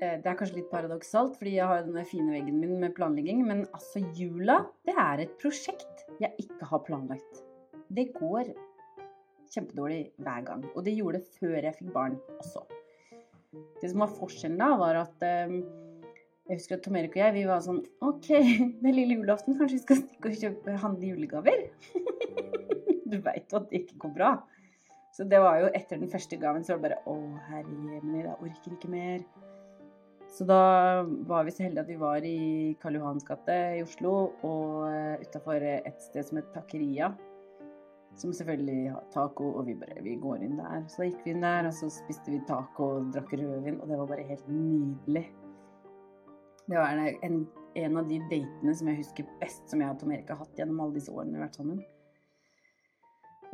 eh, det er kanskje litt paradoksalt, fordi jeg har den fine veggen min med planlegging, men altså jula, det er et prosjekt jeg ikke har planlagt. Det går kjempedårlig hver gang. Og det gjorde det før jeg fikk barn også. Det som var forskjellen da, var at eh, jeg husker at Tom Erik og jeg vi var sånn OK, det er lille julaften, kanskje vi skal stikke og kjøpe handle julegaver? du veit jo at det ikke går bra. Så det var jo etter den første gaven så var det bare Å, herre jemini, jeg orker ikke mer. Så da var vi så heldige at vi var i Karl Johans gate i Oslo, og uh, utafor et sted som het Takeria. Som selvfølgelig har taco, og vi bare vi går inn der. Så da gikk vi inn der, og så spiste vi taco og drakk rødvin, og det var bare helt nydelig. Det var en, en av de datene som jeg husker best, som jeg og Tom Erik har hatt gjennom alle disse årene vi har vært sammen.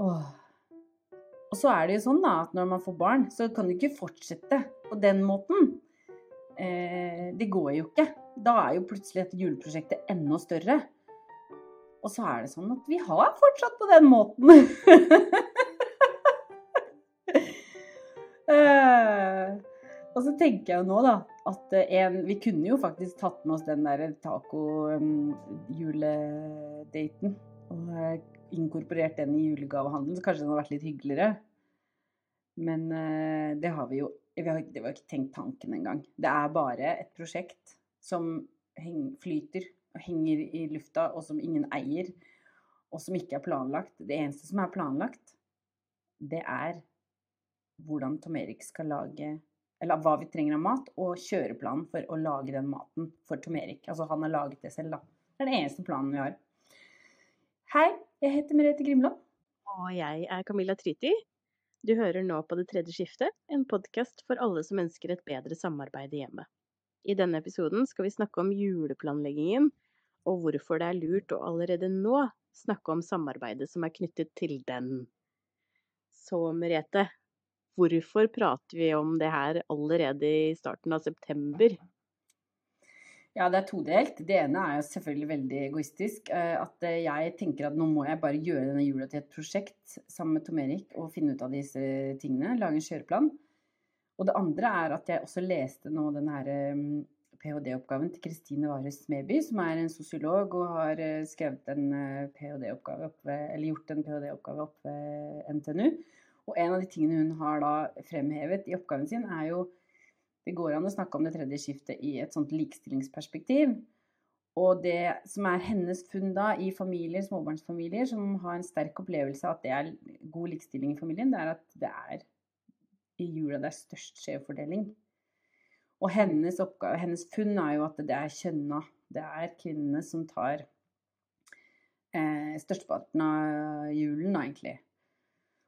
Åh. Og så er det jo sånn da, at når man får barn, så kan du ikke fortsette på den måten. Eh, det går jo ikke. Da er jo plutselig dette juleprosjektet enda større. Og så er det sånn at vi har fortsatt på den måten. eh, og så tenker jeg jo nå, da, at en Vi kunne jo faktisk tatt med oss den der taco-juledaten. Um, og eh, inkorporert den i julegavehandelen, så kanskje den hadde vært litt hyggeligere. Men det har vi jo Det var ikke tenkt tanken engang. Det er bare et prosjekt som flyter og henger i lufta, og som ingen eier, og som ikke er planlagt. Det eneste som er planlagt, det er hvordan Tom Erik skal lage eller hva vi trenger av mat, og kjøreplanen for å lage den maten for Tom Erik. Altså han har laget det selv, da. Det er den eneste planen vi har. Hei, jeg heter Merete Grimland. Og jeg er Camilla Triti. Du hører nå på Det tredje skiftet, en podkast for alle som ønsker et bedre samarbeid i hjemmet. I denne episoden skal vi snakke om juleplanleggingen, og hvorfor det er lurt å allerede nå snakke om samarbeidet som er knyttet til den. Så Merete, Hvorfor prater vi om det her allerede i starten av september? Ja, det er todelt. Det ene er jo selvfølgelig veldig egoistisk. Eh, at eh, jeg tenker at nå må jeg bare gjøre denne jula til et prosjekt sammen med Tom Erik og finne ut av disse tingene. Lage en kjøreplan. Og det andre er at jeg også leste nå den her mm, ph.d.-oppgaven til Kristine Warhus Smeby, som er en sosiolog og har eh, skrevet en ph.d.-oppgave eller gjort en ph.d.-oppgave opp ved NTNU. Og en av de tingene hun har da fremhevet i oppgaven sin, er jo Det går an å snakke om det tredje skiftet i et sånt likestillingsperspektiv. Og det som er hennes funn da i familier, småbarnsfamilier som har en sterk opplevelse av at det er god likestilling i familien, det er at det er i jula det er størst skjevfordeling. Og hennes, oppgave, hennes funn er jo at det er kjønna. Det er kvinnene som tar eh, størsteparten av julen, da, egentlig.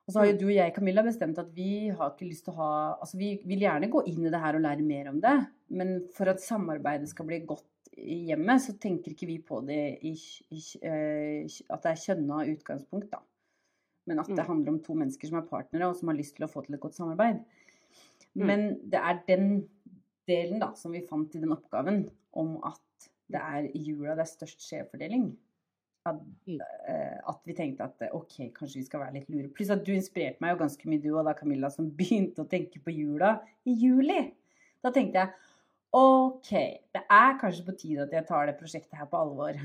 Og så har jo mm. du og jeg, Camilla, bestemt at vi har ikke lyst til å ha Altså vi vil gjerne gå inn i det her og lære mer om det, men for at samarbeidet skal bli godt i hjemmet, så tenker ikke vi på det i, i, uh, at det er kjønna utgangspunkt, da. Men at det mm. handler om to mennesker som er partnere, og som har lyst til å få til et godt samarbeid. Mm. Men det er den delen da, som vi fant i den oppgaven, om at det er i jula det er størst skjevfordeling at, eh, at, vi tenkte at ok, kanskje vi skal være litt lure. Pluss at du inspirerte meg jo ganske mye, du og da Camilla, som begynte å tenke på jula i juli. Da tenkte jeg ok, det er kanskje på tide at jeg tar det prosjektet her på alvor.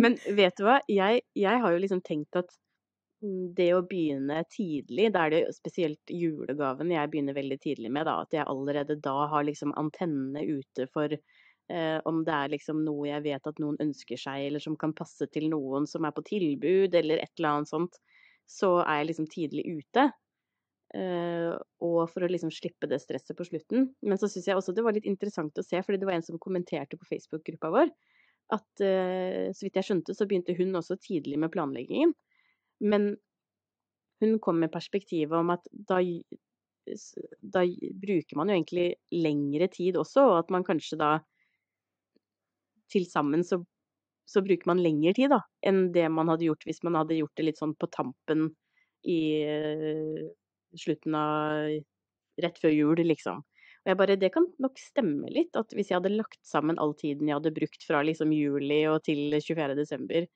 Men vet du hva, jeg, jeg har jo liksom tenkt at det å begynne tidlig, da er det spesielt julegaven jeg begynner veldig tidlig med, da, at jeg allerede da har liksom antennene ute for Eh, om det er liksom noe jeg vet at noen ønsker seg, eller som kan passe til noen som er på tilbud, eller et eller annet sånt, så er jeg liksom tidlig ute. Eh, og for å liksom slippe det stresset på slutten. Men så syns jeg også det var litt interessant å se, fordi det var en som kommenterte på Facebook-gruppa vår, at eh, så vidt jeg skjønte, så begynte hun også tidlig med planleggingen. Men hun kom med perspektivet om at da da bruker man jo egentlig lengre tid også, og at man kanskje da til sammen så, så, bruker man lengre tid da, enn det man hadde gjort hvis man hadde gjort det litt sånn på tampen i uh, slutten av Rett før jul, liksom. Og jeg bare, Det kan nok stemme litt, at hvis jeg hadde lagt sammen all tiden jeg hadde brukt fra liksom juli og til 24. desember,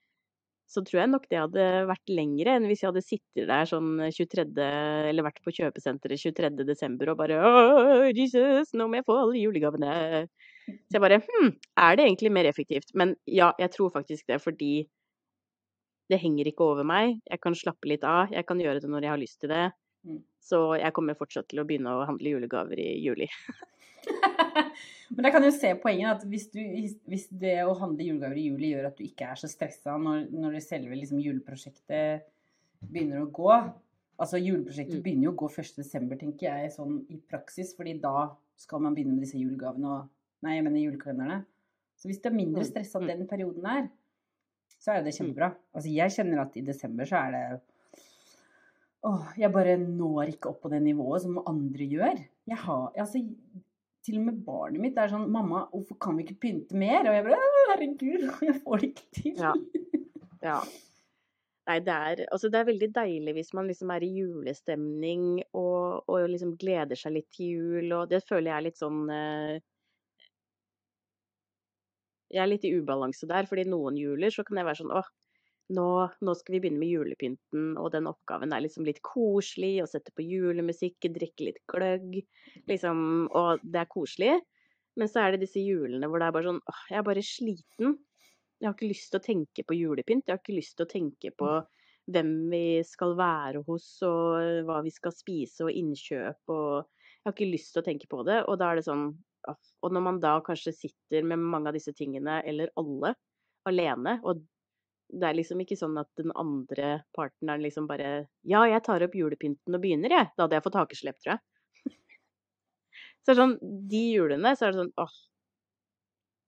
så tror jeg nok det hadde vært lengre enn hvis jeg hadde sittet der sånn 23. Eller vært på kjøpesenteret 23. desember og bare Å, Jesus, nå må jeg få alle julegavene. Så jeg bare Hm, er det egentlig mer effektivt? Men ja, jeg tror faktisk det, fordi det henger ikke over meg. Jeg kan slappe litt av. Jeg kan gjøre det når jeg har lyst til det. Mm. Så jeg kommer fortsatt til å begynne å handle julegaver i juli. Men jeg kan jo se poenget at hvis, du, hvis det å handle julegaver i juli gjør at du ikke er så stressa når, når det selve liksom, juleprosjektet begynner å gå Altså juleprosjektet Mm. begynner jo å gå 1.12., tenker jeg, sånn i praksis, fordi da skal man begynne med disse julegavene og Nei, jeg mener julekalenderne. Så hvis du er mindre Mm. stressa Mm. den perioden der, så er jo det kjempebra. Altså jeg kjenner at i desember så er det Åh, jeg bare når ikke opp på det nivået som andre gjør. Jeg har Altså, til og med barnet mitt er sånn 'Mamma, hvorfor kan vi ikke pynte mer?' Og jeg bare 'Herregud, jeg får det ikke til'. Ja. Ja. Nei, det er, altså det er veldig deilig hvis man liksom er i julestemning og, og liksom gleder seg litt til jul, og det føler jeg er litt sånn eh, Jeg er litt i ubalanse der, fordi noen juler så kan jeg være sånn åh, nå, nå skal vi begynne med julepynten, og den oppgaven er liksom litt koselig, å sette på julemusikk, drikke litt gløgg, liksom, og det er koselig. Men så er det disse julene hvor det er bare sånn åh, jeg er bare sliten. Jeg har ikke lyst til å tenke på julepynt. Jeg har ikke lyst til å tenke på hvem vi skal være hos, og hva vi skal spise, og innkjøp, og Jeg har ikke lyst til å tenke på det. Og da er det sånn. Og når man da kanskje sitter med mange av disse tingene, eller alle, alene, og det er liksom ikke sånn at den andre partneren liksom bare Ja, jeg tar opp julepynten og begynner, jeg. Da hadde jeg fått hakeslepp, tror jeg. Så det er sånn, de julene, så er det sånn åh,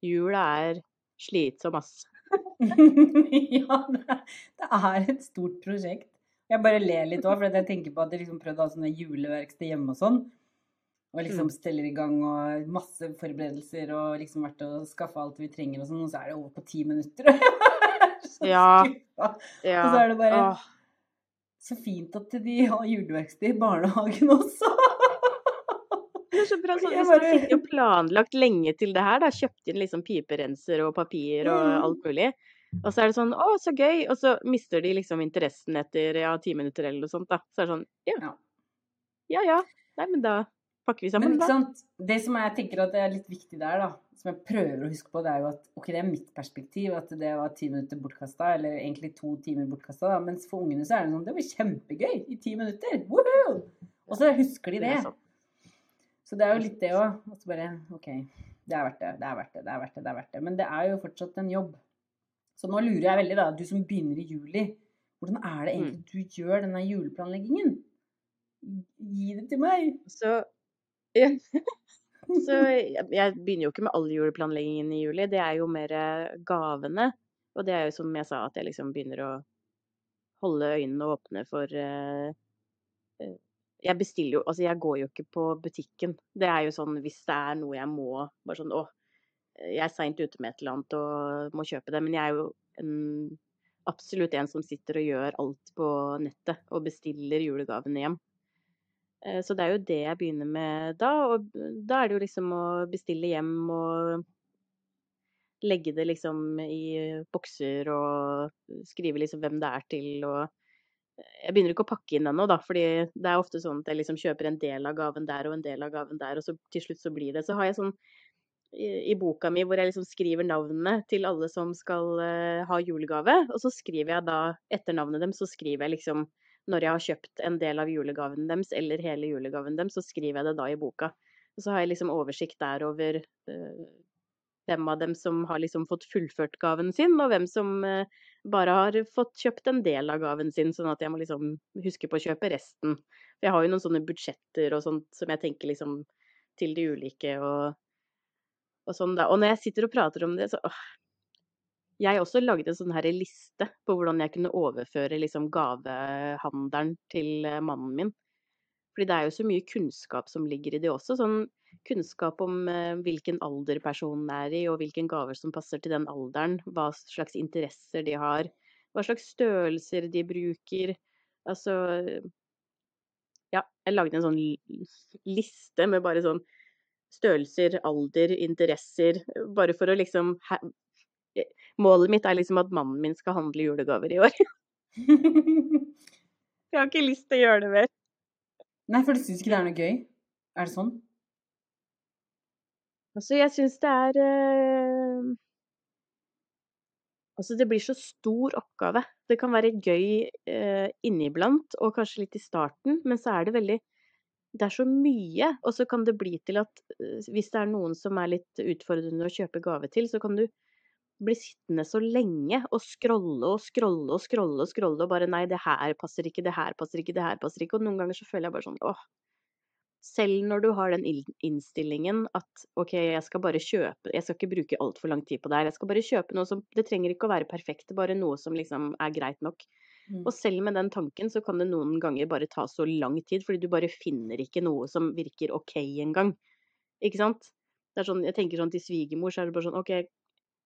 jula er slitsom, ass. ja, er, det er et stort prosjekt. Jeg bare ler litt òg, for jeg tenker på at jeg liksom prøvde å ha sånne juleverksted hjemme og sånn. Og liksom Mm. steller i gang og masse forberedelser og liksom vært og skaffa alt vi trenger og sånn, og så er det over på ti minutter. så Ja. skuffa. Ja. Og så er det bare åh. så fint at de har juleverksted i barnehagen også. Det er så bra så sånn, jeg hvis man sitter og planlagt lenge til det her, da, kjøpt inn liksom piperenser og papir og Mm. alt mulig, og så er det sånn, å, så gøy, og så mister de liksom interessen etter, ja, ti minutter eller noe sånt da. Så er det sånn, ja, Ja. ja, ja, nei, men da pakker vi Men sammen ikke sant? det som jeg tenker at det er litt viktig der, da, som jeg prøver å huske på, det er jo at ok, det er mitt perspektiv, at det var ti minutter bortkasta, eller egentlig to timer bortkasta, mens for ungene så er det sånn Det var kjempegøy i ti minutter! Woohoo! Og så husker de Det det. Så det er jo litt det òg. Og så bare OK, det er verdt det, det er verdt det, det er verdt det, det er verdt det. Men det er jo fortsatt en jobb. Så nå lurer jeg veldig, da, du som begynner i juli, hvordan er det egentlig du gjør denne juleplanleggingen? Gi det til meg! Så. så jeg, jeg begynner jo ikke med all juleplanleggingen i juli, det er jo mer eh, gavene, og det er jo som jeg sa, at jeg liksom begynner å holde øynene åpne for eh, eh, jeg bestiller jo Altså, jeg går jo ikke på butikken. Det er jo sånn hvis det er noe jeg må Bare sånn Å, jeg er seint ute med et eller annet og må kjøpe det. Men jeg er jo en, absolutt en som sitter og gjør alt på nettet og bestiller julegavene hjem. Eh, Så det er jo det jeg begynner med da. Og da er det jo liksom å bestille hjem og legge det liksom i bokser og skrive liksom hvem det er til og jeg begynner ikke å pakke inn ennå, da, fordi det er ofte sånn at jeg liksom kjøper en del av gaven der og en del av gaven der, og så til slutt så blir det Så har jeg sånn i, i boka mi hvor jeg liksom skriver navnene til alle som skal eh, ha julegave, og så skriver jeg da etter navnet dem, så skriver jeg liksom når jeg har kjøpt en del av julegaven deres eller hele julegaven deres, så skriver jeg det da i boka. Og så har jeg liksom oversikt der over eh, hvem av dem som har liksom fått fullført gaven sin, og hvem som eh, bare har fått kjøpt en del av gaven sin, sånn at jeg må liksom huske på å kjøpe resten. For jeg har jo noen sånne budsjetter og sånt som jeg tenker liksom til de ulike og, og sånn da. Og når jeg sitter og prater om det, så åh. Jeg også lagde en sånn her liste på hvordan jeg kunne overføre liksom gavehandelen til eh, mannen min. Fordi det er jo så mye kunnskap som ligger i det også. Sånn kunnskap om eh, hvilken alder personen er i, og hvilke gaver som passer til den alderen. Hva slags interesser de har. Hva slags størrelser de bruker. Altså Ja, jeg lagde en sånn liste med bare sånn størrelser, alder, interesser. Bare for å liksom Målet mitt er liksom at mannen min skal handle julegaver i år. Jeg har ikke lyst til å gjøre det mer. Nei, for du syns ikke det er noe gøy? Er det sånn? Altså, jeg syns det er eh, Altså, det blir så stor oppgave. Det kan være gøy eh, inniblant, og kanskje litt i starten, men så er det veldig Det er så mye, og så kan det bli til at eh, hvis det er noen som er litt utfordrende å kjøpe gave til, så kan du bli sittende så lenge og scrolle og scrolle og scrolle og scrolle og bare Nei, det her passer ikke, det her passer ikke, det her passer ikke. Og noen ganger så føler jeg bare sånn åh. Selv når du har den innstillingen at OK, jeg skal bare kjøpe Jeg skal ikke bruke altfor lang tid på det her. Jeg skal bare kjøpe noe som Det trenger ikke å være perfekt, bare noe som liksom er greit nok. Mm. Og selv med den tanken så kan det noen ganger bare ta så lang tid, fordi du bare finner ikke noe som virker OK engang. Ikke sant? Det er sånn, jeg tenker sånn til svigermor, så er det bare sånn OK,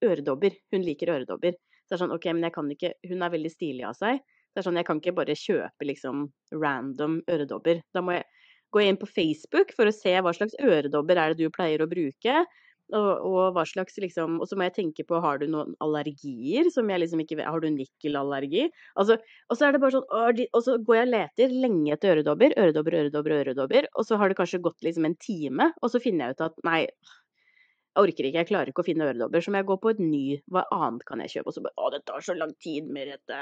øredobber. Hun liker øredobber. Så det er sånn, ok, men jeg kan ikke, Hun er veldig stilig av seg. Det er sånn, Jeg kan ikke bare kjøpe liksom random øredobber. Da må jeg gå inn på Facebook for å se hva slags øredobber er det du pleier å bruke. Og, og hva slags liksom, og så må jeg tenke på har du noen allergier som jeg liksom ikke vet Har du nikkelallergi? Altså, og så er det bare sånn, og så går jeg og leter lenge etter øredobber, øredobber, øredobber, øredobber. Og så har det kanskje gått liksom en time, og så finner jeg ut at nei, orker ikke, jeg klarer ikke å finne øredobber, så må jeg gå på et ny. Hva annet kan jeg kjøpe? Og så bare Å, det tar så lang tid med dette.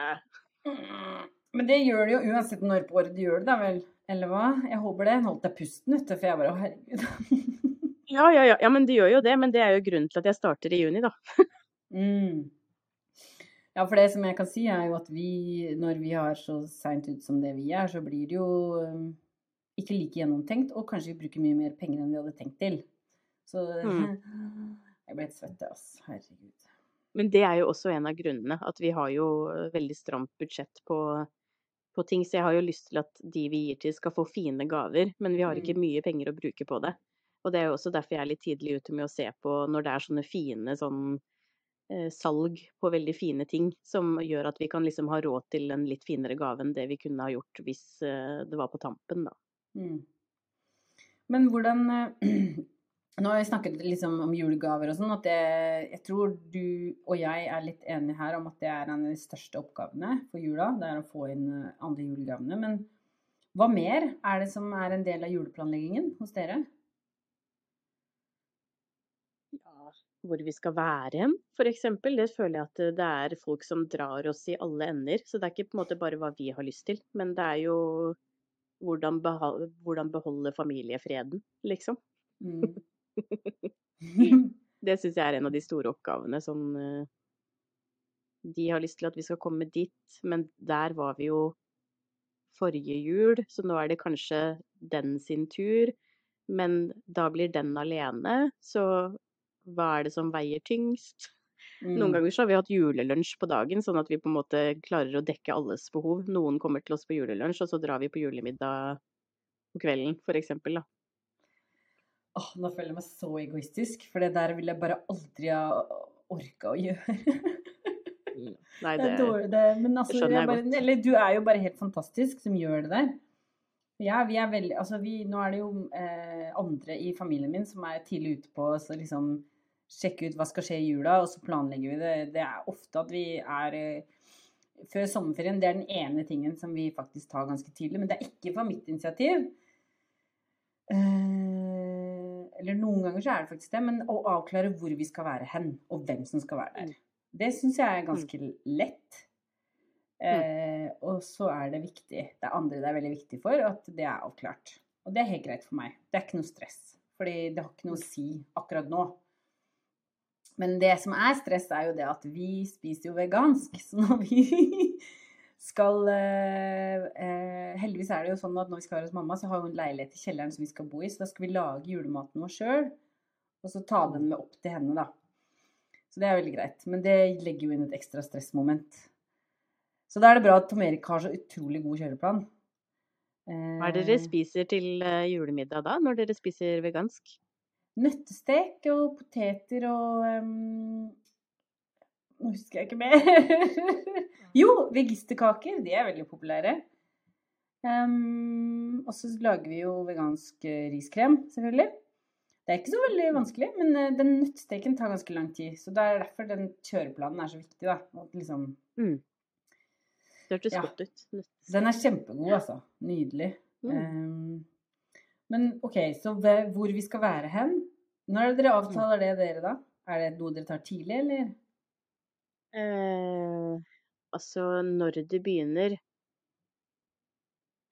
Mm. Men det gjør det jo uansett når på året du gjør det, da vel? Eller hva? Jeg håper det. Holdt deg pusten, vet du, for jeg bare Å, herregud. ja, ja, ja. Ja, men det gjør jo det. Men det er jo grunnen til at jeg starter i juni, da. mm. Ja, for det som jeg kan si, er jo at vi, når vi har så seint ut som det vi er, så blir det jo ikke like gjennomtenkt, og kanskje vi bruker mye mer penger enn vi hadde tenkt til. Så mm. jeg ble helt svett, ass. Herregud. Men det er jo også en av grunnene. At vi har jo veldig stramt budsjett på, på, ting. Så jeg har jo lyst til at de vi gir til, skal få fine gaver. Men vi har ikke mm. mye penger å bruke på det. Og det er jo også derfor jeg er litt tidlig ute med å se på når det er sånne fine sånn eh, salg på veldig fine ting, som gjør at vi kan liksom ha råd til en litt finere gave enn det vi kunne ha gjort hvis eh, det var på tampen, da. Mm. Men hvordan eh, nå har vi snakket liksom om julegaver og sånn, at det, jeg tror du og jeg er litt enige her om at det er en av de største oppgavene for jula. Det er å få inn eh, andre julegavene. Men hva mer er det som er en del av juleplanleggingen hos dere? Ja, hvor vi skal være hen, f.eks. Det føler jeg at det er folk som drar oss i alle ender. Så det er ikke på en måte bare hva vi har lyst til, men det er jo hvordan, beholde, hvordan beholde familiefreden, liksom. Mm. det syns jeg er en av de store oppgavene. som eh, De har lyst til at vi skal komme dit, men der var vi jo forrige jul, så nå er det kanskje den sin tur. Men da blir den alene, så hva er det som veier tyngst? Mm. Noen ganger så har vi hatt julelunsj på dagen, sånn at vi på en måte klarer å dekke alles behov. Noen kommer til oss på julelunsj, og så drar vi på julemiddag på kvelden, for eksempel, da. Åh, nå føler jeg meg så egoistisk, for det der vil jeg bare aldri ha orka å gjøre. Mm. Nei, det, det, det Men altså, skjønner jeg, bare, Eller du er jo bare helt fantastisk som gjør det der. Ja, vi er veldig Altså, vi Nå er det jo eh, andre i familien min som er tidlig ute på å liksom sjekke ut hva skal skje i jula, og så planlegger vi det. Det er ofte at vi er eh, før sommerferien. Det er den ene tingen som vi faktisk tar ganske tidlig. Men det er ikke fra mitt initiativ. Eh, eller noen ganger så er det faktisk det, men å avklare hvor vi skal være hen, og hvem som skal være der. Mm. Det syns jeg er mm. ganske lett. Mm. Eh, og så er det viktig, det er andre det er veldig viktig for, at det er avklart. Og det er helt greit for meg. Det er ikke noe stress. Fordi det har ikke noe å si akkurat nå. Men det som er stress, er jo det at vi spiser jo vegansk. Så når vi skal eh, eh, Heldigvis er det jo sånn at når vi skal være hos mamma, så har hun leilighet i kjelleren som vi skal bo i, så da skal vi lage julematen vår sjøl, og så ta den med opp til henne, da. Så det er veldig greit. Men det legger jo inn et ekstra stressmoment. Så da er det bra at Tom Erik har så utrolig god kjøreplan. Hva er det dere spiser til eh, julemiddag da, når dere spiser vegansk? Nøttestek og poteter og um, Nå husker jeg ikke mer. Jo, vegisterkaker. De er veldig populære. Um, og så lager vi jo vegansk eh, riskrem, selvfølgelig. Det er ikke så veldig vanskelig, men eh, den nøttsteken tar ganske lang tid. Så det er derfor den kjøreplanen er så viktig, da. At liksom, Mm. Det hørtes Ja. godt ut. den er kjempegod, altså. Nydelig. Mm. Um, men OK, så hvor vi skal være hen? Når er dere avtaler det, dere, da? Er det noe dere tar tidlig, eller? Eh, altså, når det begynner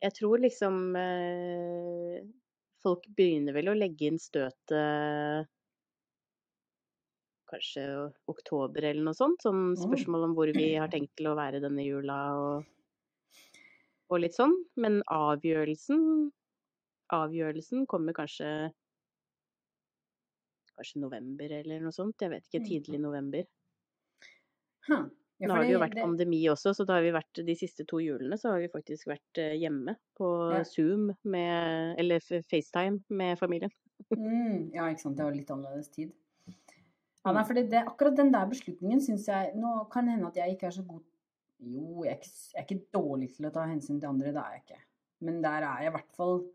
Jeg tror liksom eh, Folk begynner vel å legge inn støtet kanskje oktober eller noe sånt. Sånn spørsmål om hvor vi har tenkt til å være denne jula og, og litt sånn. Men avgjørelsen Avgjørelsen kommer kanskje Kanskje november eller noe sånt. Jeg vet ikke. Mm. Tidlig november. Huh. Ja, Nå har det jo vært det- pandemi også, så da har vi vært de siste to julene så har vi faktisk vært eh, hjemme på Ja. Zoom med Eller FaceTime med familien. Mm, ja, ikke sant. Det var litt annerledes tid. Ja, Mm. nei, for det, det, akkurat den der beslutningen syns jeg Nå kan hende at jeg ikke er så god Jo, jeg er, ikke, jeg er ikke dårlig til å ta hensyn til andre, det er jeg ikke. Men der er jeg i hvert fall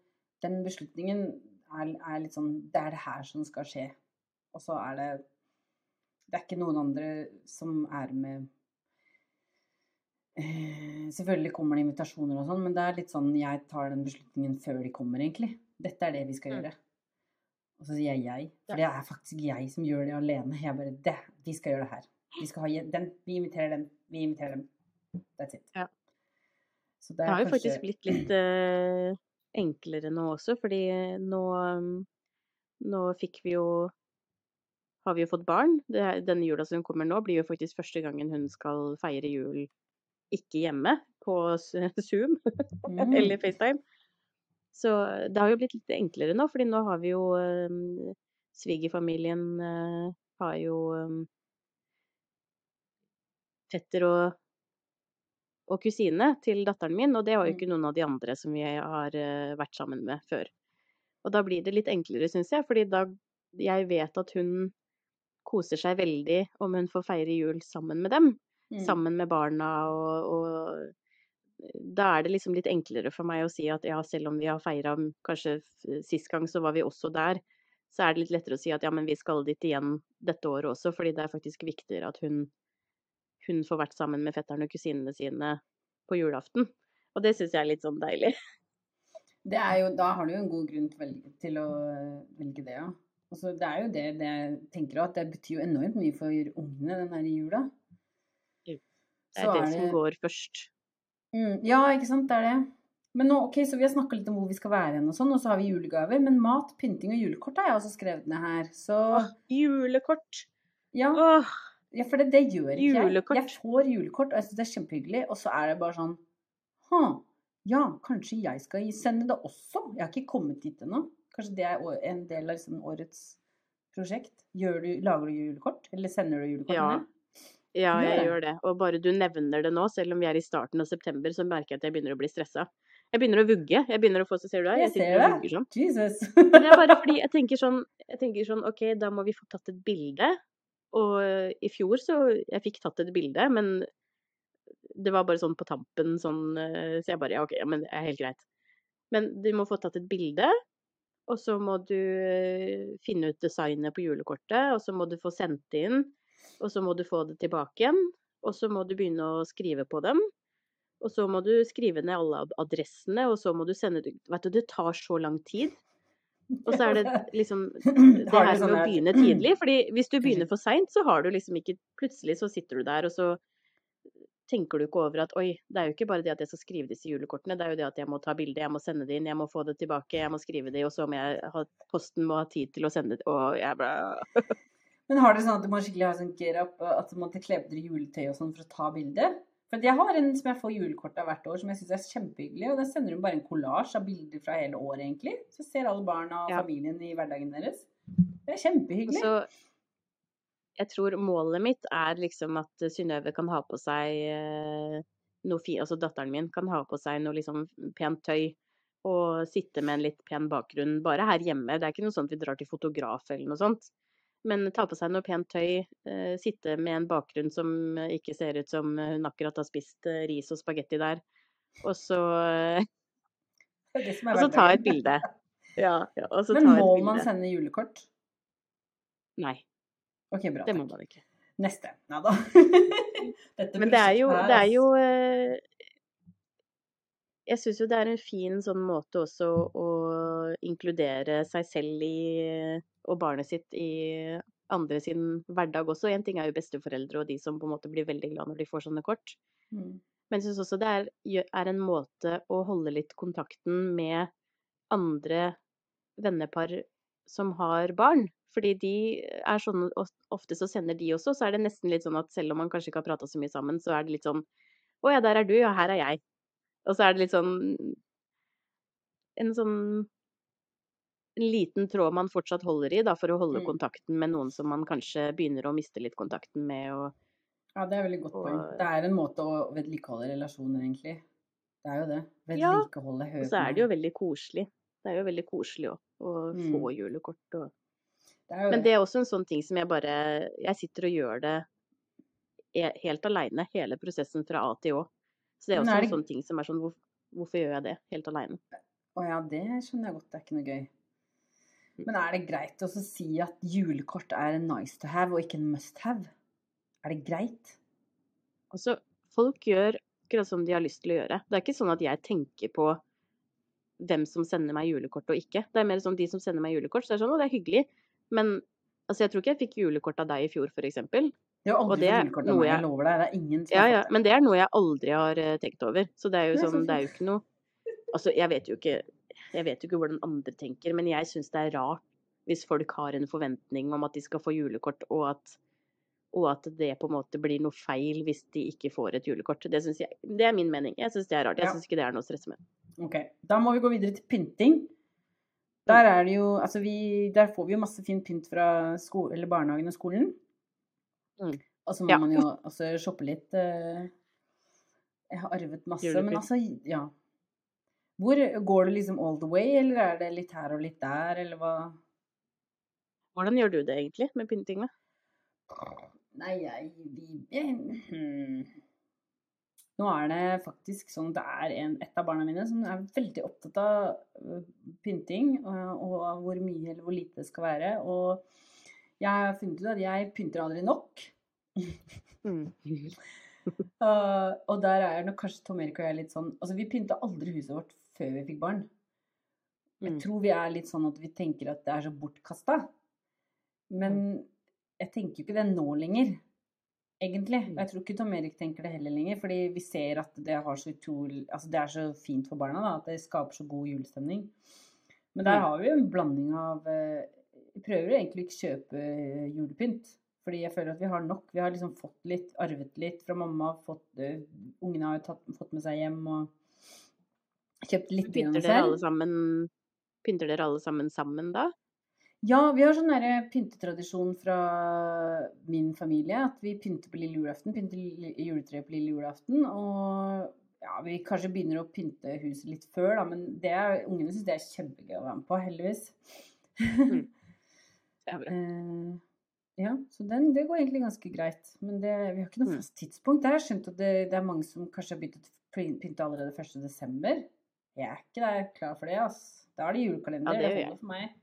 Den beslutningen er, er litt sånn Det er det her som skal skje. Og så er det Det er ikke noen andre som er med eh, Selvfølgelig kommer det invitasjoner og sånn, men det er litt sånn jeg tar den beslutningen før de kommer, egentlig. Dette er det vi skal Mm. gjøre. Og så sier jeg jeg. For det er faktisk jeg som gjør det alene. Jeg bare det, Vi skal gjøre det her. Vi skal ha den. Vi inviterer den. Vi inviterer dem. That's it. Ja. Så det Det har jo kanskje faktisk blitt litt uh, enklere nå også, fordi nå, um, nå fikk vi jo har vi jo fått barn. Det, denne jula som kommer nå, blir jo faktisk første gangen hun skal feire jul ikke hjemme på Zoom Mm. eller FaceTime. Så det har jo blitt litt enklere nå, fordi nå har vi jo um, Svigerfamilien uh, har jo um, fetter og, og kusine til datteren min, og det har jo Mm. ikke noen av de andre som vi har uh, vært sammen med før. Og da blir det litt enklere, syns jeg, fordi da jeg vet at hun koser seg veldig om hun får feire jul sammen med dem Mm. sammen med barna og, og da er det liksom litt enklere for meg å si at ja, selv om vi har feira kanskje sist gang så var vi også der, så er det litt lettere å si at ja, men vi skal dit igjen dette året også, fordi det er faktisk viktigere at hun, hun får vært sammen med fetterne og kusinene sine på julaften. Og det syns jeg er litt sånn deilig. Det er jo, da har du jo en god grunn til, å velge det, ja. Altså, det er jo det, det jeg tenker at det betyr jo enormt mye for ungene den der jula. Det Så er det er som det- går først. Mm, ja, ikke sant, det er det. Men nå, ok, så vi har snakka litt om hvor vi skal være hen og sånn, og så har vi julegaver. Men mat, pynting og julekort har jeg også skrevet ned her. Så Åh, julekort! ja, Åh, ja for det, det gjør ikke jeg. Julekort. Jeg får julekort, og jeg syns det er kjempehyggelig, og så er det bare sånn Ha, ja, kanskje jeg skal sende det også? Jeg har ikke kommet dit ennå. Kanskje det er en del av liksom årets prosjekt? Du, lager du julekort? Eller sender du julekort? Ja. Ja, jeg det. gjør det. Og bare du nevner det nå, selv om vi er i starten av september, så merker jeg at jeg begynner å bli stressa. Jeg begynner å vugge. Jeg begynner å få så ser du her, Jeg jeg sitter ser og vugger sånn. Jesus. Det er bare fordi jeg tenker sånn, jeg tenker sånn OK, da må vi få tatt et bilde. Og eh, i fjor så Jeg fikk tatt et bilde, men det var bare sånn på tampen sånn eh, Så jeg bare Ja, OK, ja, men det er helt greit. Men du må få tatt et bilde, og så må du eh, finne ut designet på julekortet, og så må du få sendt det inn, og så må du få det tilbake igjen, og så må du begynne å skrive på dem. Og så må du skrive ned alle adressene, og så må du sende det Vet du, det tar så lang tid. Og så er det liksom det her sånn med å begynne tidlig. fordi hvis du begynner for seint, så har du liksom ikke Plutselig så sitter du der, og så tenker du ikke over at oi, det er jo ikke bare det at jeg skal skrive disse julekortene, det er jo det at jeg må ta bilde, jeg må sende det inn, jeg må få det tilbake, jeg må skrive det, og så må jeg ha Posten må ha tid til å sende det, og jeg bare Men har dere sånn at du må skikkelig ha sånn gear up, at du må kle på dere juletøy og sånn for å ta bilde? For jeg har en som jeg får julekort av hvert år, som jeg syns er kjempehyggelig. Og da sender hun bare en kollasj av bilder fra hele året, egentlig. Så ser alle barna og Ja. familien i hverdagen deres. Det er kjempehyggelig. Så jeg tror målet mitt er liksom at Synnøve kan ha på seg eh, noe fint, altså datteren min kan ha på seg noe liksom pent tøy og sitte med en litt pen bakgrunn bare her hjemme. Det er ikke noe sånt vi drar til fotograf eller noe sånt. Men ta på seg noe pent tøy, eh, sitte med en bakgrunn som ikke ser ut som hun akkurat har spist eh, ris og spagetti der. Og så, eh, og så ta et bilde. Ja, ja. Men må man sende julekort? Nei, Ok, bra. det må man ikke. Neste. Nei da. Men det er jo, her, det er jo eh, Jeg syns jo det er en fin sånn måte også å inkludere seg selv i og barnet sitt i andre sin hverdag også. En ting er jo besteforeldre og de som på en måte blir veldig glad når de får sånne kort. Mm. Men jeg syns også det er, er en måte å holde litt kontakten med andre vennepar som har barn. Fordi de er sånn Ofte så sender de også, så er det nesten litt sånn at selv om man kanskje ikke har prata så mye sammen, så er det litt sånn Å ja, der er du, ja, her er jeg. Og så er det litt sånn En sånn en liten tråd man fortsatt holder i, da, for å holde Mm. kontakten med noen som man kanskje begynner å miste litt kontakten med. Og, Ja, det er veldig godt poeng. Det er en måte å vedlikeholde relasjoner, egentlig. Det er jo det. Ja, Vedlikeholde og så er det jo veldig koselig. Det er jo veldig koselig òg, å Mm. få julekort og det Men det. det er også en sånn ting som jeg bare Jeg sitter og gjør det helt aleine, hele prosessen fra A til Å. Så det er også er en sånn ting som er sånn hvor, Hvorfor gjør jeg det helt aleine? Å ja, det skjønner jeg godt. Det er ikke noe gøy. Mm. Men er det greit å si at julekort er en nice to have og ikke en must have? Er det greit? Altså, folk gjør akkurat som de har lyst til å gjøre. Det er ikke sånn at jeg tenker på hvem som sender meg julekort og ikke. Det er mer sånn de som sender meg julekort, så det er sånn å, det er hyggelig. Men altså, jeg tror ikke jeg fikk julekort av deg i fjor, f.eks. Jeg har Og aldri det fått er julekort av meg, jeg lover deg. Det er ingen som Ja, ja, men det er noe jeg aldri har eh, tenkt over. Så det er jo sånn, det er jo ikke noe Altså, jeg vet jo ikke Jeg vet jo ikke hvordan andre tenker, men jeg syns det er rart hvis folk har en forventning om at de skal få julekort, og at, og at det på en måte blir noe feil hvis de ikke får et julekort. Det, jeg, det er min mening. Jeg syns det er rart. Jeg syns ikke det er noe å stresse med. Ok, da må vi gå videre til pynting. Der er det jo, altså vi, der får vi jo masse fin pynt fra sko eller barnehagen og skolen. Mm. Og så må Ja. man jo også shoppe litt. eh, Jeg har arvet masse, men altså, ja. Hvor går det liksom all the way, eller er det litt her og litt der, eller hva? Hvordan gjør du det egentlig med pyntinga? Nei, jeg, vi, hmm. Nå er det faktisk sånn at det er en, et av barna mine som er veldig opptatt av øh, pynting, og, og hvor mye eller hvor lite det skal være. Og jeg har funnet ut at jeg pynter aldri nok. Mm. Uh, og der er nok kanskje Tom Erik og jeg litt sånn Altså, vi pynta aldri huset vårt før vi fikk barn. Jeg Mm. tror vi er litt sånn at vi tenker at det er så bortkasta. Men jeg tenker jo ikke det nå lenger, egentlig. Og jeg tror ikke Tom Erik tenker det heller lenger, fordi vi ser at det, har så utrolig, altså det er så fint for barna, da, at det skaper så god julestemning. Men der Mm. har vi jo en blanding av eh, Vi prøver jo egentlig ikke kjøpe eh, julepynt. Fordi jeg føler at vi har nok. Vi har liksom fått litt, arvet litt fra mamma. Fått, uh, ungene har jo tatt, fått med seg hjem og kjøpt litt Pynter dere selv. alle sammen Pynter dere alle sammen sammen da? Ja, vi har sånn pyntetradisjon fra min familie. At vi pynter på lille julaften. Pynter juletreet på lille julaften. Og ja, vi kanskje begynner å pynte huset litt før, da. Men det ungene syns det er kjempegøy å være med på, heldigvis. Mm. Det er bra. Eh, ja, så den, det går egentlig ganske greit. Men det, vi har ikke noe Mm. fast tidspunkt. Jeg har skjønt at det, det er mange som kanskje har begynt å pynte allerede 1. desember. Jeg er ikke der klar for det, altså. Da er det julekalender. Ja, det det gjør jeg. holder for meg.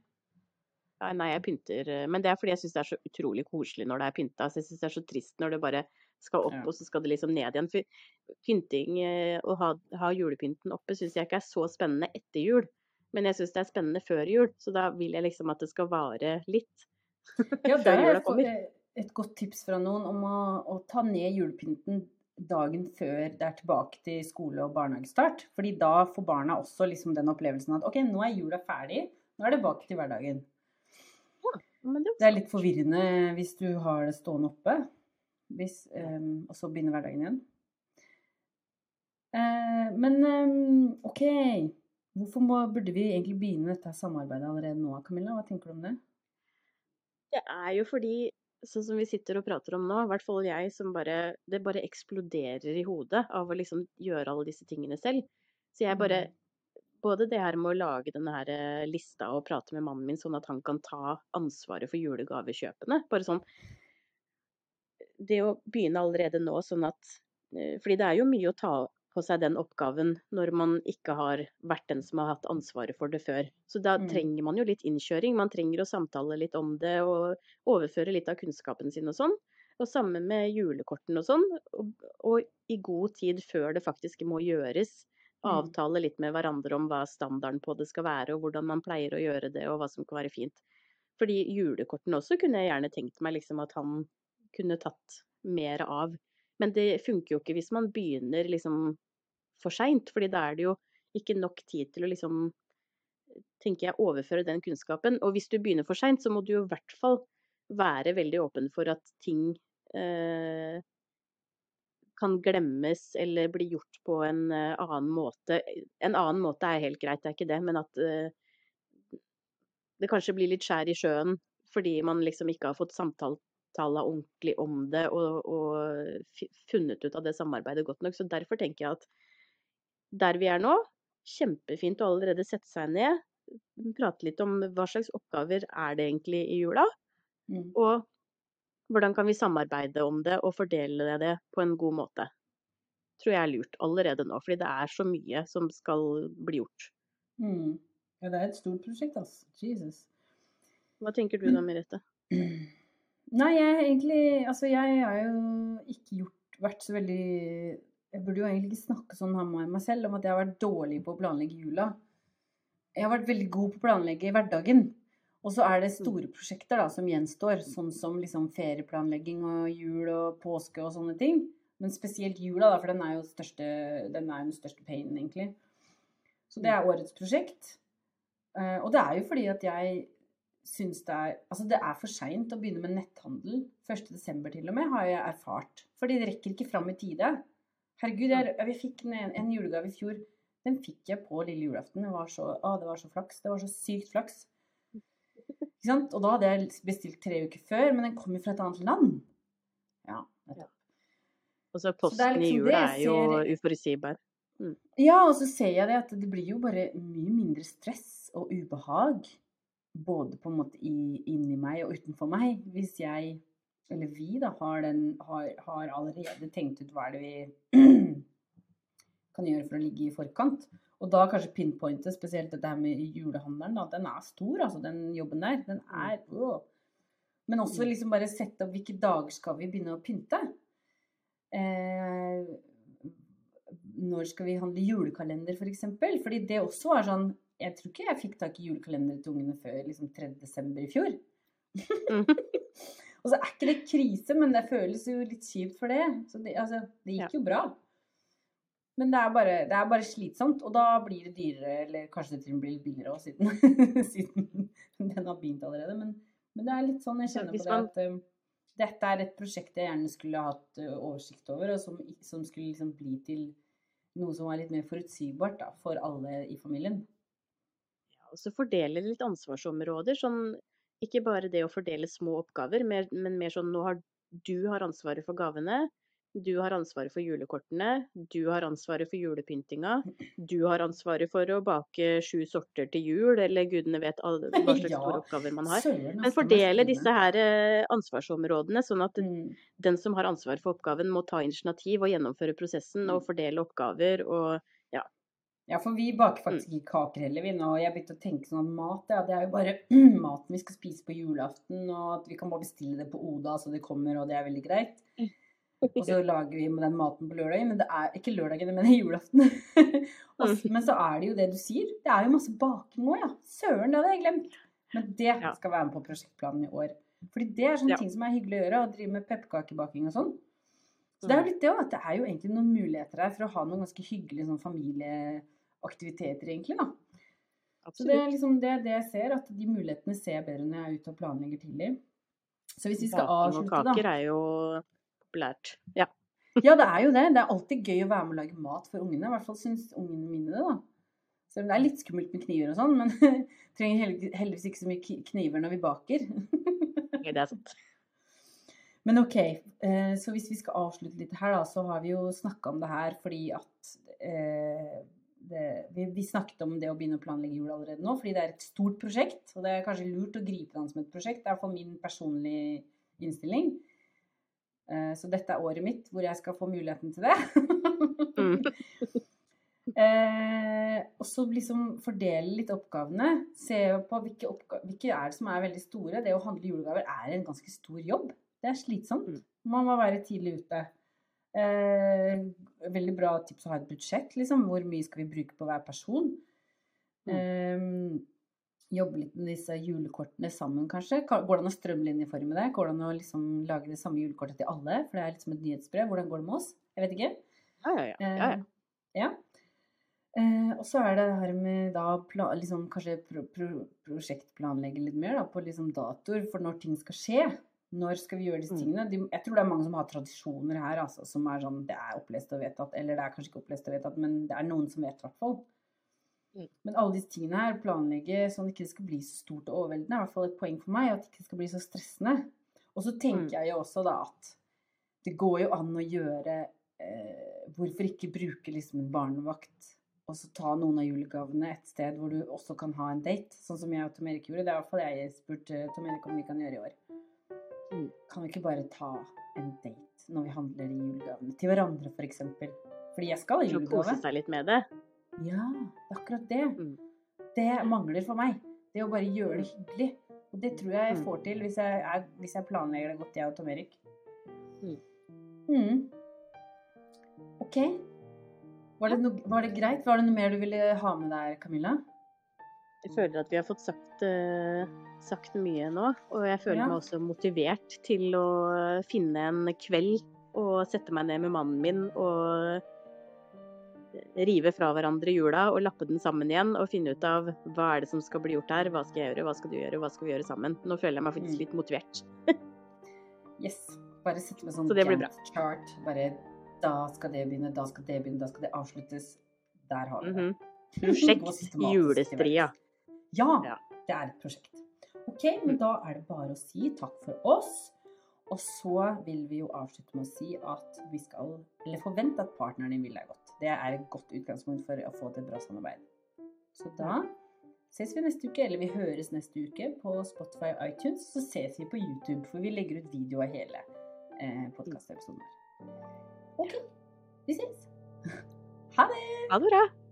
Ja, nei, jeg pynter eh, Men det er fordi jeg syns det er så utrolig koselig når det er pynta. Så jeg syns det er så trist når det bare skal opp, Ja. og så skal det liksom ned igjen. For pynting, eh, å ha, ha julepynten oppe, syns jeg ikke er så spennende etter jul. Men jeg syns det er spennende før jul, så da vil jeg liksom at det skal vare litt. Ja, det eh, et godt tips fra noen om å, å ta ned julepynten dagen før det er tilbake til skole- og barnehagestart. Fordi da får barna også liksom den opplevelsen at ok, nå er jula ferdig, nå er det tilbake til hverdagen. Men det, Det er litt forvirrende hvis du har det stående oppe, hvis, um, og så begynner hverdagen igjen. Uh, men um, OK, hvorfor må, burde vi egentlig begynne dette samarbeidet allerede nå, Camilla? Hva tenker du om det? det er jo fordi, sånn som vi sitter og prater om nå, i hvert fall jeg som bare Det bare eksploderer i hodet av å liksom gjøre alle disse tingene selv. Så jeg bare Både det her med å lage denne her eh, lista og prate med mannen min sånn at han kan ta ansvaret for julegavekjøpene. Bare sånn Det å begynne allerede nå sånn at eh, Fordi det er jo mye å ta på seg den oppgaven når man ikke har vært den som har hatt ansvaret for det før. Så da Mm. trenger man jo litt innkjøring. Man trenger å samtale litt om det og overføre litt av kunnskapen sin og sånn. Og samme med julekortene og sånn. Og, og i god tid før det faktisk må gjøres. Avtale litt med hverandre om hva standarden på det skal være, og hvordan man pleier å gjøre det, og hva som kan være fint. Fordi julekortene også kunne jeg gjerne tenkt meg liksom at han kunne tatt mer av. Men det funker jo ikke hvis man begynner liksom for seint, fordi da er det jo ikke nok tid til å liksom tenker jeg, overføre den kunnskapen. Og hvis du begynner for seint, så må du jo i hvert fall være veldig åpen for at ting eh, kan glemmes eller bli gjort på en eh, annen måte. En annen måte er helt greit, det er ikke det, men at eh, det kanskje blir litt skjær i sjøen fordi man liksom ikke har fått samtale ordentlig om det og, og funnet ut av det samarbeidet godt nok. Så derfor tenker jeg at der vi er nå, kjempefint å allerede sette seg ned, prate litt om hva slags oppgaver er det egentlig i jula, Mm. og hvordan kan vi samarbeide om det og fordele det på en god måte. Tror jeg er lurt allerede nå, fordi det er så mye som skal bli gjort. Mm. Ja, det er et stort prosjekt, altså. Jesus. Hva tenker du da, Merete? Nei, jeg egentlig Altså, jeg har jo ikke gjort Vært så veldig Jeg burde jo egentlig ikke snakke sånn her med meg selv om at jeg har vært dårlig på å planlegge jula. Jeg har vært veldig god på å planlegge i hverdagen. Og så er det store prosjekter da, som gjenstår, sånn som liksom ferieplanlegging og jul og påske og sånne ting. Men spesielt jula, da, for den er jo største, den er den største painen, egentlig. Så det er årets prosjekt. Eh, og det er jo fordi at jeg syns det er Altså, det er for seint å begynne med netthandel. 1.12. til og med, har jeg erfart. Fordi det rekker ikke fram i tide. Herregud, jeg, jeg fikk en, en julegave i fjor. Den fikk jeg på lille julaften. Det var så, å, det var så flaks. Det var så sykt flaks. Og da hadde jeg bestilt tre uker før, men den kom jo fra et annet land. Ja. Og så Så liksom posten i jula er jo ser- uforutsigbar. Ja, og så ser jeg det at det blir jo bare mye mindre stress og ubehag. Både på en måte i, inni meg og utenfor meg. Hvis jeg, eller vi, da, har, den, har, har allerede tenkt ut hva er det vi kan gjøre for å ligge i forkant. Og da kanskje pinpointe spesielt dette her med julehandelen. Da. Den er stor, altså, den jobben der. Den er øh. Men også liksom bare sette opp hvilke dager skal vi begynne å pynte. Eh, når skal vi handle julekalender, f.eks.? For eksempel? Fordi det også var sånn Jeg tror ikke jeg fikk tak i julekalender til ungene før liksom 3. desember i fjor. Mhm. Og så er ikke det krise, men det føles jo litt kjipt for det. Så det, altså, det gikk jo bra. Men det er, bare, det er bare slitsomt, og da blir det dyrere, eller kanskje det til og med blir litt billigere også, siden, siden den har begynt allerede. Men, men det er litt sånn jeg kjenner på det at um, dette er et prosjekt jeg gjerne skulle hatt uh, oversikt over, og som, som skulle liksom bli til noe som var litt mer forutsigbart da, for alle i familien. Og så fordele litt ansvarsområder. Sånn, ikke bare det å fordele små oppgaver, mer, men mer sånn nå har du har ansvaret for gavene. Du har ansvaret for julekortene, du har ansvaret for julepyntinga, du har ansvaret for å bake sju sorter til jul, eller gudene vet alle, hva slags Ja, store oppgaver man har. Men altså, fordele disse her eh, ansvarsområdene, sånn at Mm. den som har ansvaret for oppgaven må ta initiativ og gjennomføre prosessen og fordele oppgaver og Ja, for vi baker Mm. faktisk ikke kaker heller, vi nå. Jeg begynte å tenke sånn at mat, ja, det er jo bare maten vi skal spise på julaften, og at vi kan bare bestille det på Oda så det kommer, og det er veldig greit. Og så lager vi med den maten på lørdagen, men det er ikke lørdagene, men julaften. Men så er det jo det du sier. Det er jo masse baking òg, ja. Søren, det hadde jeg glemt. Men det skal være med på prosjektplanen i år. Fordi det er sånne Ja. ting som er hyggelig å gjøre, å drive med pepperkakebaking og sånn. Så det er jo litt det òg, at det er jo egentlig noen muligheter her for å ha noen ganske hyggelige sånn familieaktiviteter, egentlig, da. Så det er liksom det, det jeg ser, at de mulighetene ser jeg bedre når jeg er ute og planlegger tidlig. Så hvis vi skal Baking og kaker da. er jo populært. Ja. Ja, det er jo det. Det er alltid gøy å være med og lage mat for ungene. I hvert fall syns ungene mine det, da. Selv om det er litt skummelt med kniver og sånn, men trenger heldigvis ikke så mye kniver når vi baker. Det er sant. Men ok, eh, så hvis vi skal avslutte litt her, da, så har vi jo snakka om det her fordi at eh, det, vi, vi snakket om det å begynne å planlegge jul allerede nå, fordi det er et stort prosjekt. Og det er kanskje lurt å gripe det an som et prosjekt. Det er iallfall min personlige innstilling. Eh, Så dette er året mitt hvor jeg skal få muligheten til det. Mm. Eh, og så liksom fordele litt oppgavene. Se på hvilke, oppgaver, hvilke er det som er veldig store. Det å handle julegaver er en ganske stor jobb. Det er slitsomt. Mm. Man må være tidlig ute. Eh, veldig bra tips å ha et budsjett, liksom. Hvor mye skal vi bruke på hver person? Mm. Eh, jobbe litt med disse julekortene sammen, kanskje. Ka- Går det an å strømlinjeforme det? Går det an å liksom lage det samme julekortet til alle? For det er litt som et nyhetsbrev. Hvordan går det med oss? Jeg vet ikke. Ja, ja, ja. ja, ja. Eh, ja. Eh, og så er det det her med da pla liksom kanskje pro pro prosjektplanlegge litt mer da, på liksom datoer for når ting skal skje. Når skal vi gjøre disse Mm. tingene? De, jeg tror det er mange som har tradisjoner her, altså, som er sånn Det er opplest og vedtatt. Eller det er kanskje ikke opplest og vedtatt, men det er noen som vet, i hvert fall. Mm. Men alle disse tingene her, planlegge sånn at det ikke skal bli så stort og overveldende, er i hvert fall et poeng for meg. At det ikke skal bli så stressende. Og så tenker Mm. jeg jo også da at det går jo an å gjøre eh, Hvorfor ikke bruke liksom en barnevakt og så ta noen av julegavene et sted hvor du også kan ha en date, sånn som jeg og Tom Erik gjorde. Det er i hvert fall jeg spurte Tom Erik om vi kan gjøre i år. Mm. Kan vi ikke bare ta en date når vi handler de julegavene til hverandre, f.eks.? For? Fordi jeg skal ha julegave. Så kose seg litt med det. Ja, akkurat det. Mm. Det mangler for meg. Det å bare gjøre det hyggelig. Og det tror jeg jeg Mm. får til hvis jeg, er, hvis jeg planlegger det godt, jeg og Tom Erik. Mm. Mm. OK. Var det, no, var det greit? Var det noe mer du ville ha med deg, Camilla? Jeg føler at vi har fått sagt, uh, sagt mye nå, og jeg føler Ja. meg også motivert til å finne en kveld og sette meg ned med mannen min og rive fra hverandre jula og lappe den sammen igjen og finne ut av hva er det som skal bli gjort her, hva skal jeg gjøre, hva skal du gjøre, hva skal vi gjøre sammen. Nå føler jeg meg faktisk Mm. litt motivert. Yes. Bare sette med sånn Så. Chart. Bare da skal det begynne, da skal det begynne, da skal det avsluttes. Der har vi det. Mm -hmm. Prosjekt julestria. Ja, Ja. det er et prosjekt. Ok, men da er det bare å si takk for oss. Og så vil vi jo avslutte med å si at vi skal, eller forvente at partneren din vil deg godt. Det er et godt utgangspunkt for å få til et bra samarbeid. Så da ses vi neste uke, eller vi høres neste uke på Spotify og iTunes. Så ses vi på YouTube, for vi legger ut video av hele eh, podkastepisoden. OK, vi ses. Ha det! Ha det bra.